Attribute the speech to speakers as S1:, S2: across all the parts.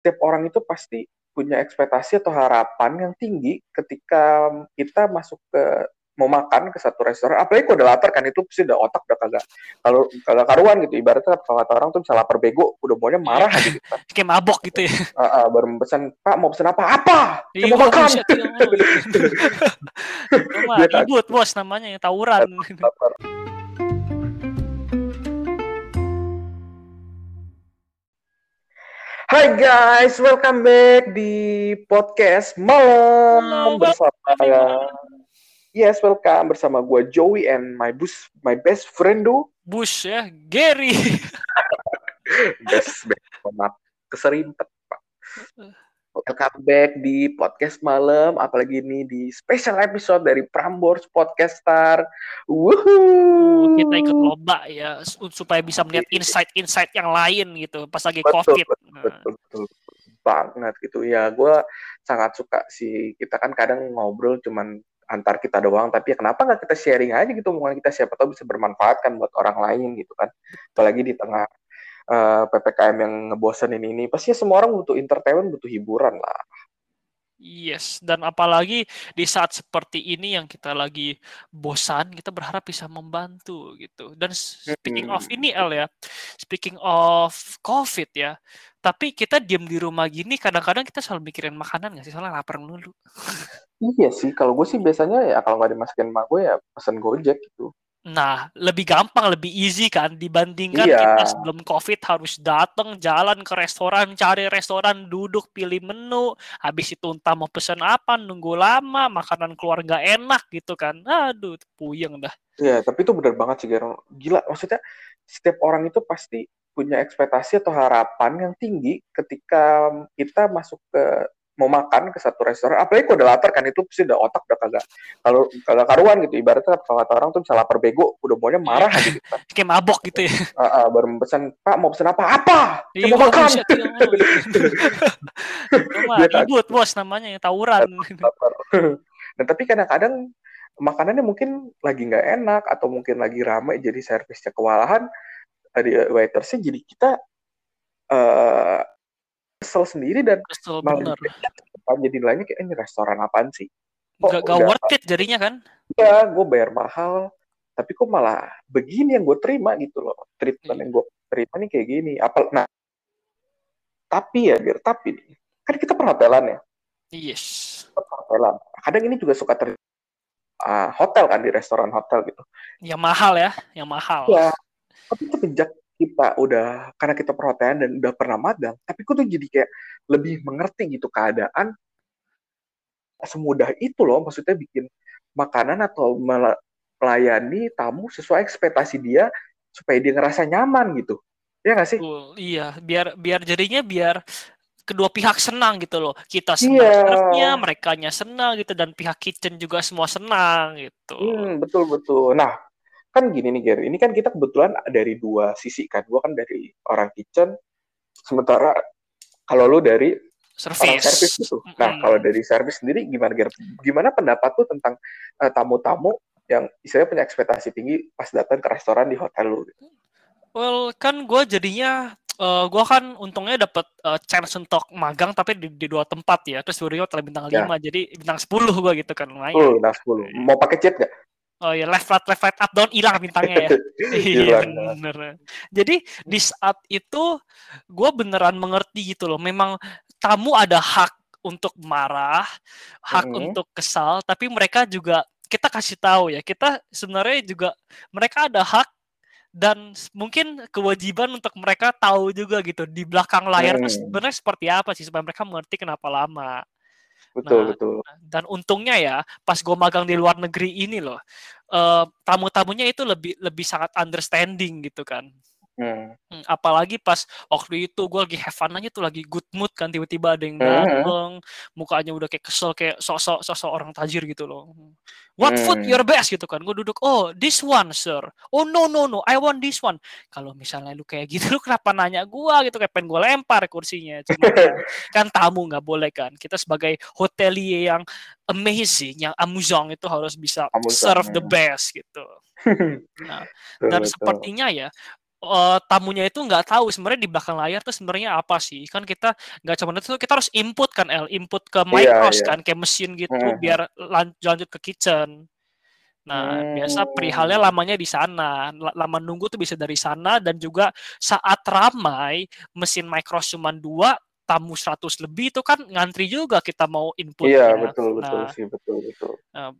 S1: setiap orang itu pasti punya ekspektasi atau harapan yang tinggi ketika kita masuk ke mau makan ke satu restoran, apalagi kalau udah lapar kan itu pasti udah otak udah kagak kalau kagak karuan gitu. Ibaratnya kalau kata orang tuh bisa lapar bego, udah maunya marah gitu. Kan.
S2: Kayak mabok gitu ya.
S1: Uh, uh, baru pesan, Pak mau pesan apa? Apa? Iya, mau makan.
S2: Iya, Ibut bos namanya yang tawuran.
S1: Hai guys, welcome back di podcast malam bersama Yes, welcome bersama gue Joey and my bus, my best friend do.
S2: Bush ya, Gary.
S1: best, best, maaf, keserimpet pak. Welcome back di podcast malam, apalagi ini di special episode dari Prambors Podcast Star.
S2: Woohoo! Kita ikut lomba ya supaya bisa melihat insight-insight yang lain gitu pas lagi betul, COVID.
S1: Betul, nah. betul, betul, banget gitu ya. Gue sangat suka sih. Kita kan kadang ngobrol cuman antar kita doang, tapi ya kenapa nggak kita sharing aja gitu omongan kita siapa tahu bisa bermanfaat kan buat orang lain gitu kan. Apalagi di tengah uh, eh, ppkm yang ngebosenin ini pasti semua orang butuh entertainment butuh hiburan lah
S2: Yes, dan apalagi di saat seperti ini yang kita lagi bosan, kita berharap bisa membantu gitu. Dan speaking of ini El ya, speaking of COVID ya, tapi kita diam di rumah gini, kadang-kadang kita selalu mikirin makanan nggak sih? Soalnya lapar dulu.
S1: iya sih, kalau gue sih biasanya ya kalau nggak dimasukin sama gue ya pesen Gojek gitu.
S2: Nah, lebih gampang, lebih easy kan dibandingkan iya. kita sebelum COVID harus datang jalan ke restoran, cari restoran, duduk, pilih menu, habis itu entah mau pesan apa, nunggu lama, makanan keluar nggak enak gitu kan. Aduh, puyeng dah.
S1: Iya, tapi itu benar banget sih, Gero. Gila, maksudnya setiap orang itu pasti punya ekspektasi atau harapan yang tinggi ketika kita masuk ke mau makan ke satu restoran, apalagi kalau udah lapar kan itu pasti udah otak udah kagak kalau kagak karuan gitu. Ibaratnya kalau kata orang tuh bisa lapar bego, udah maunya marah gitu. Kan.
S2: Kayak mabok gitu ya.
S1: Uh, uh, baru pesan, Pak mau pesan apa? Apa? Iya, mau makan.
S2: Ibut bos namanya yang tawuran.
S1: nah tapi kadang-kadang makanannya mungkin lagi nggak enak atau mungkin lagi ramai jadi servisnya kewalahan di waitersnya jadi kita uh, kesel sendiri dan
S2: kesel malah
S1: jadi nilainya kayak ini restoran apaan sih?
S2: Kok gak, gak worth it jadinya kan?
S1: Ya gue bayar mahal tapi kok malah begini yang gue terima gitu loh. Treatment iya. yang gue terima nih kayak gini. Apa nah tapi ya biar tapi nih kan kita perhotelan ya?
S2: Yes.
S1: Perhotelan kadang ini juga suka ter uh, hotel kan di restoran hotel gitu.
S2: Yang mahal ya yang mahal.
S1: Ya tapi sejak kita udah karena kita perhotelan dan udah pernah magang, tapi kok tuh jadi kayak lebih mengerti gitu keadaan semudah itu loh, maksudnya bikin makanan atau melayani tamu sesuai ekspektasi dia supaya dia ngerasa nyaman gitu. Ya nggak sih?
S2: Uh, iya, biar biar jadinya biar kedua pihak senang gitu loh. Kita senang yeah. mereka senang gitu dan pihak kitchen juga semua senang gitu.
S1: Hmm, betul betul. Nah, kan gini nih Gary, ini kan kita kebetulan dari dua sisi kan, gue kan dari orang kitchen, sementara kalau lu dari
S2: service. orang
S1: service gitu. Nah, kalau dari service sendiri gimana Gary? Gimana pendapat lu tentang uh, tamu-tamu yang istilahnya punya ekspektasi tinggi pas datang ke restoran di hotel lu? Gitu?
S2: Well, kan gue jadinya uh, eh, gue kan untungnya dapat uh, eh, chance untuk magang tapi di, di dua tempat ya terus dua hotel bintang ya. lima jadi bintang sepuluh gue gitu kan lumayan.
S1: Oh, bintang sepuluh. Mau pakai chat gak?
S2: Oh ya left right left right up down hilang bintangnya ya. iya bener. Jadi di saat itu gue beneran mengerti gitu loh. Memang tamu ada hak untuk marah, hak hmm. untuk kesal, tapi mereka juga kita kasih tahu ya. Kita sebenarnya juga mereka ada hak dan mungkin kewajiban untuk mereka tahu juga gitu di belakang layar hmm. sebenarnya seperti apa sih supaya mereka mengerti kenapa lama.
S1: Betul, nah, betul.
S2: Dan untungnya ya, pas gue magang di luar negeri ini loh, uh, tamu-tamunya itu lebih lebih sangat understanding gitu kan. Hmm. hmm. Apalagi pas waktu itu gue lagi have fun aja tuh lagi good mood kan tiba-tiba ada yang hmm. dateng, hmm. mukanya udah kayak kesel kayak sosok sosok orang tajir gitu loh. What hmm. food your best gitu kan? Gue duduk, oh this one sir. Oh no no no, I want this one. Kalau misalnya lu kayak gitu, lu kenapa nanya gue gitu? Kayak pengen gue lempar kursinya. Cuma kan, kan tamu nggak boleh kan. Kita sebagai hotelier yang amazing, yang amusing itu harus bisa amusang, serve the best gitu. Nah, dan sepertinya ya uh, tamunya itu nggak tahu sebenarnya di belakang layar tuh sebenarnya apa sih kan kita nggak cuma itu kita harus input kan El input ke iya, micros yeah, yeah. kan kayak mesin gitu mm -hmm. biar lan lanjut ke kitchen nah mm. biasa perihalnya lamanya di sana lama nunggu tuh bisa dari sana dan juga saat ramai mesin micros cuma dua tamu 100 lebih itu kan ngantri juga kita mau input
S1: iya betul betul nah, sih betul betul
S2: nah,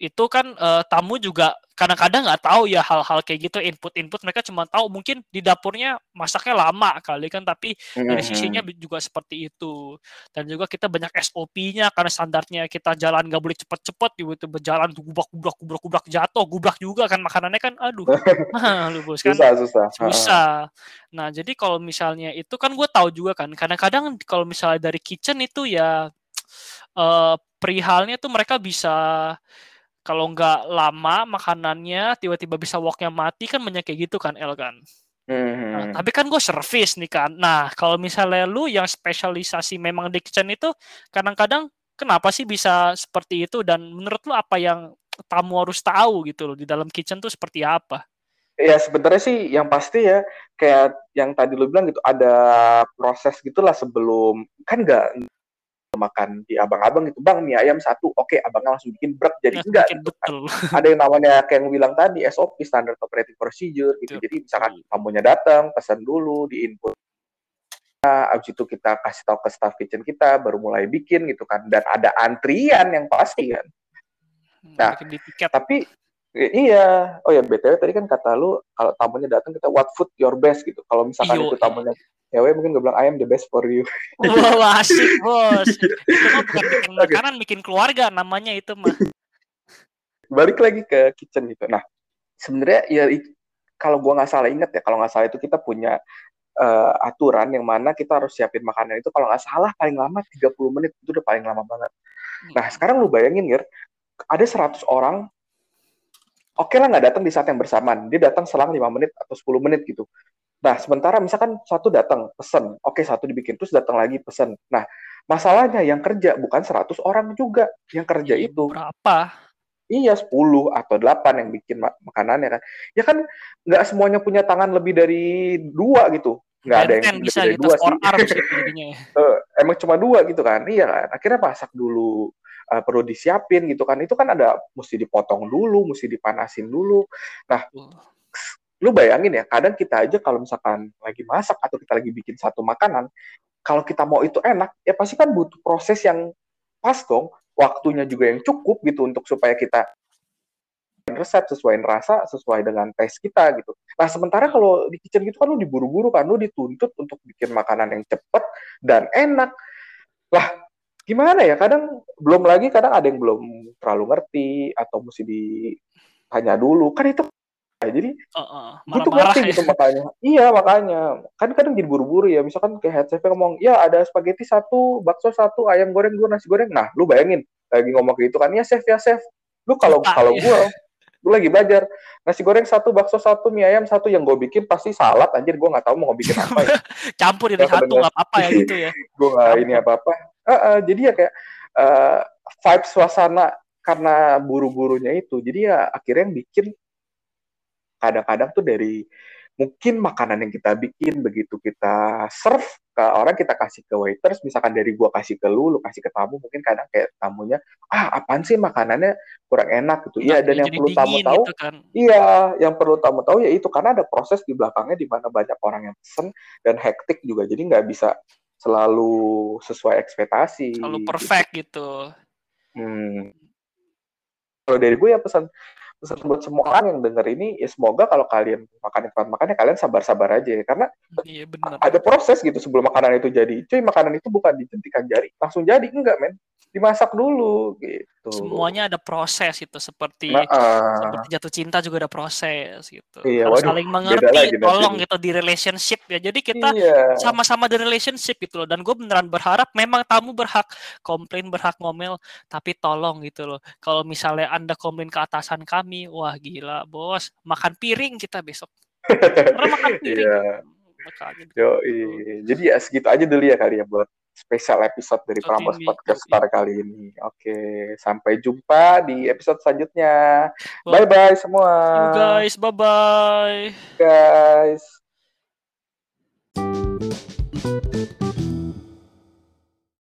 S2: itu kan uh, tamu juga kadang-kadang nggak tahu ya hal-hal kayak gitu input-input mereka cuma tahu mungkin di dapurnya masaknya lama kali kan tapi dari sisinya juga seperti itu. Dan juga kita banyak SOP-nya karena standarnya kita jalan nggak boleh cepet-cepet gitu berjalan gubrak gubrak gubrak gubrak jatuh gubrak juga kan makanannya kan aduh. Lu bos kan
S1: susah susah.
S2: susah nah jadi kalau misalnya itu kan gue tahu juga kan kadang-kadang kalau misalnya dari kitchen itu ya uh, perihalnya tuh mereka bisa kalau nggak lama makanannya tiba-tiba bisa woknya mati kan banyak kayak gitu kan El kan? Hmm. nah, tapi kan gue service nih kan. Nah kalau misalnya lu yang spesialisasi memang di kitchen itu kadang-kadang kenapa sih bisa seperti itu? Dan menurut lu apa yang tamu harus tahu gitu loh di dalam kitchen tuh seperti apa?
S1: Ya sebenarnya sih yang pasti ya kayak yang tadi lu bilang gitu ada proses gitulah sebelum kan nggak makan di abang-abang itu bang mie ayam satu oke. Okay, abangnya langsung bikin brek jadi ya, enggak gitu kan. ada yang namanya kayak yang bilang tadi SOP standard operating procedure gitu. Betul. jadi misalkan tamunya datang pesan dulu di input. Nah, abis itu kita kasih tahu ke staff kitchen kita baru mulai bikin gitu kan. Dan ada antrian yang pasti kan. Hmm, nah tapi Iya, oh ya btw tadi kan kata lu kalau tamunya datang kita what food your best gitu. Kalau misalkan Iyo, itu tamunya cewek mungkin gue bilang I am the best for you.
S2: Wah asik bos. itu mah bukan bikin makanan, okay. bikin keluarga namanya itu mah.
S1: Balik lagi ke kitchen gitu. Nah sebenarnya ya kalau gue nggak salah inget ya kalau nggak salah itu kita punya uh, aturan yang mana kita harus siapin makanan itu kalau nggak salah paling lama 30 menit itu udah paling lama banget. Nah sekarang lu bayangin ya ada 100 orang oke okay lah nggak datang di saat yang bersamaan dia datang selang 5 menit atau 10 menit gitu Nah, sementara misalkan satu datang pesen, oke satu dibikin terus datang lagi pesen. Nah, masalahnya yang kerja bukan 100 orang juga yang kerja iya, itu.
S2: Berapa?
S1: Iya, 10 atau 8 yang bikin mak makanannya kan. Ya kan nggak semuanya punya tangan lebih dari dua gitu. Nggak ada yang
S2: bisa dari gitu, dua sih.
S1: uh, emang cuma dua gitu kan. Iya kan. Akhirnya masak dulu uh, perlu disiapin gitu kan. Itu kan ada mesti dipotong dulu, mesti dipanasin dulu. Nah, lu bayangin ya kadang kita aja kalau misalkan lagi masak atau kita lagi bikin satu makanan kalau kita mau itu enak ya pasti kan butuh proses yang pas dong waktunya juga yang cukup gitu untuk supaya kita resep sesuai rasa sesuai dengan tes kita gitu nah sementara kalau di kitchen gitu kan lu diburu-buru kan lu dituntut untuk bikin makanan yang cepet dan enak lah gimana ya kadang belum lagi kadang ada yang belum terlalu ngerti atau mesti ditanya dulu kan itu Nah, jadi uh, uh, butuh ngerti ya. gitu makanya. Iya makanya. Kan kadang jadi buru-buru ya. Misalkan kayak head chef ngomong, ya ada spaghetti satu, bakso satu, ayam goreng dua, nasi goreng. Nah, lu bayangin lagi ngomong gitu kan, ya chef ya chef. Lu kalau kalau ya. gue, gue lagi belajar nasi goreng satu, bakso satu, mie ayam satu yang gue bikin pasti salad. Anjir gue nggak tahu mau bikin apa ya.
S2: Campur jadi satu nggak apa-apa ya gitu ya.
S1: gue nggak ini apa-apa. Uh, uh, jadi ya kayak uh, vibe suasana karena buru-burunya itu. Jadi ya akhirnya yang bikin kadang-kadang tuh dari mungkin makanan yang kita bikin begitu kita serve ke orang kita kasih ke waiters misalkan dari gua kasih ke lu lu kasih ke tamu mungkin kadang kayak tamunya ah apaan sih makanannya kurang enak gitu iya dan yang perlu tamu tahu gitu kan. iya yang perlu tamu tahu ya itu karena ada proses di belakangnya di mana banyak orang yang pesen dan hektik juga jadi nggak bisa selalu sesuai ekspektasi
S2: selalu perfect gitu, gitu.
S1: hmm. kalau dari gue ya pesan pesan buat semua orang yang denger ini ya semoga kalau kalian makan tempat makannya kalian sabar-sabar aja ya karena iya, bener. ada proses gitu sebelum makanan itu jadi cuy makanan itu bukan dijentikan jari langsung jadi enggak men dimasak dulu gitu.
S2: Semuanya ada proses itu seperti nah, uh, seperti jatuh cinta juga ada proses gitu. Iya, Harus waduh, saling mengerti, tolong gitu di relationship ya. Jadi kita iya. sama-sama di relationship gitu loh. Dan gue beneran berharap memang tamu berhak komplain, berhak ngomel, tapi tolong gitu loh. Kalau misalnya anda komplain ke atasan kami, wah gila bos. Makan piring kita besok.
S1: Karena makan piring. Iya. Gitu. Yo, jadi ya segitu aja dulu ya kali ya buat spesial episode dari Prambos Podcast Star kali ini. Oke, sampai jumpa di episode selanjutnya. Bye bye semua.
S2: Guys, bye bye.
S1: Guys.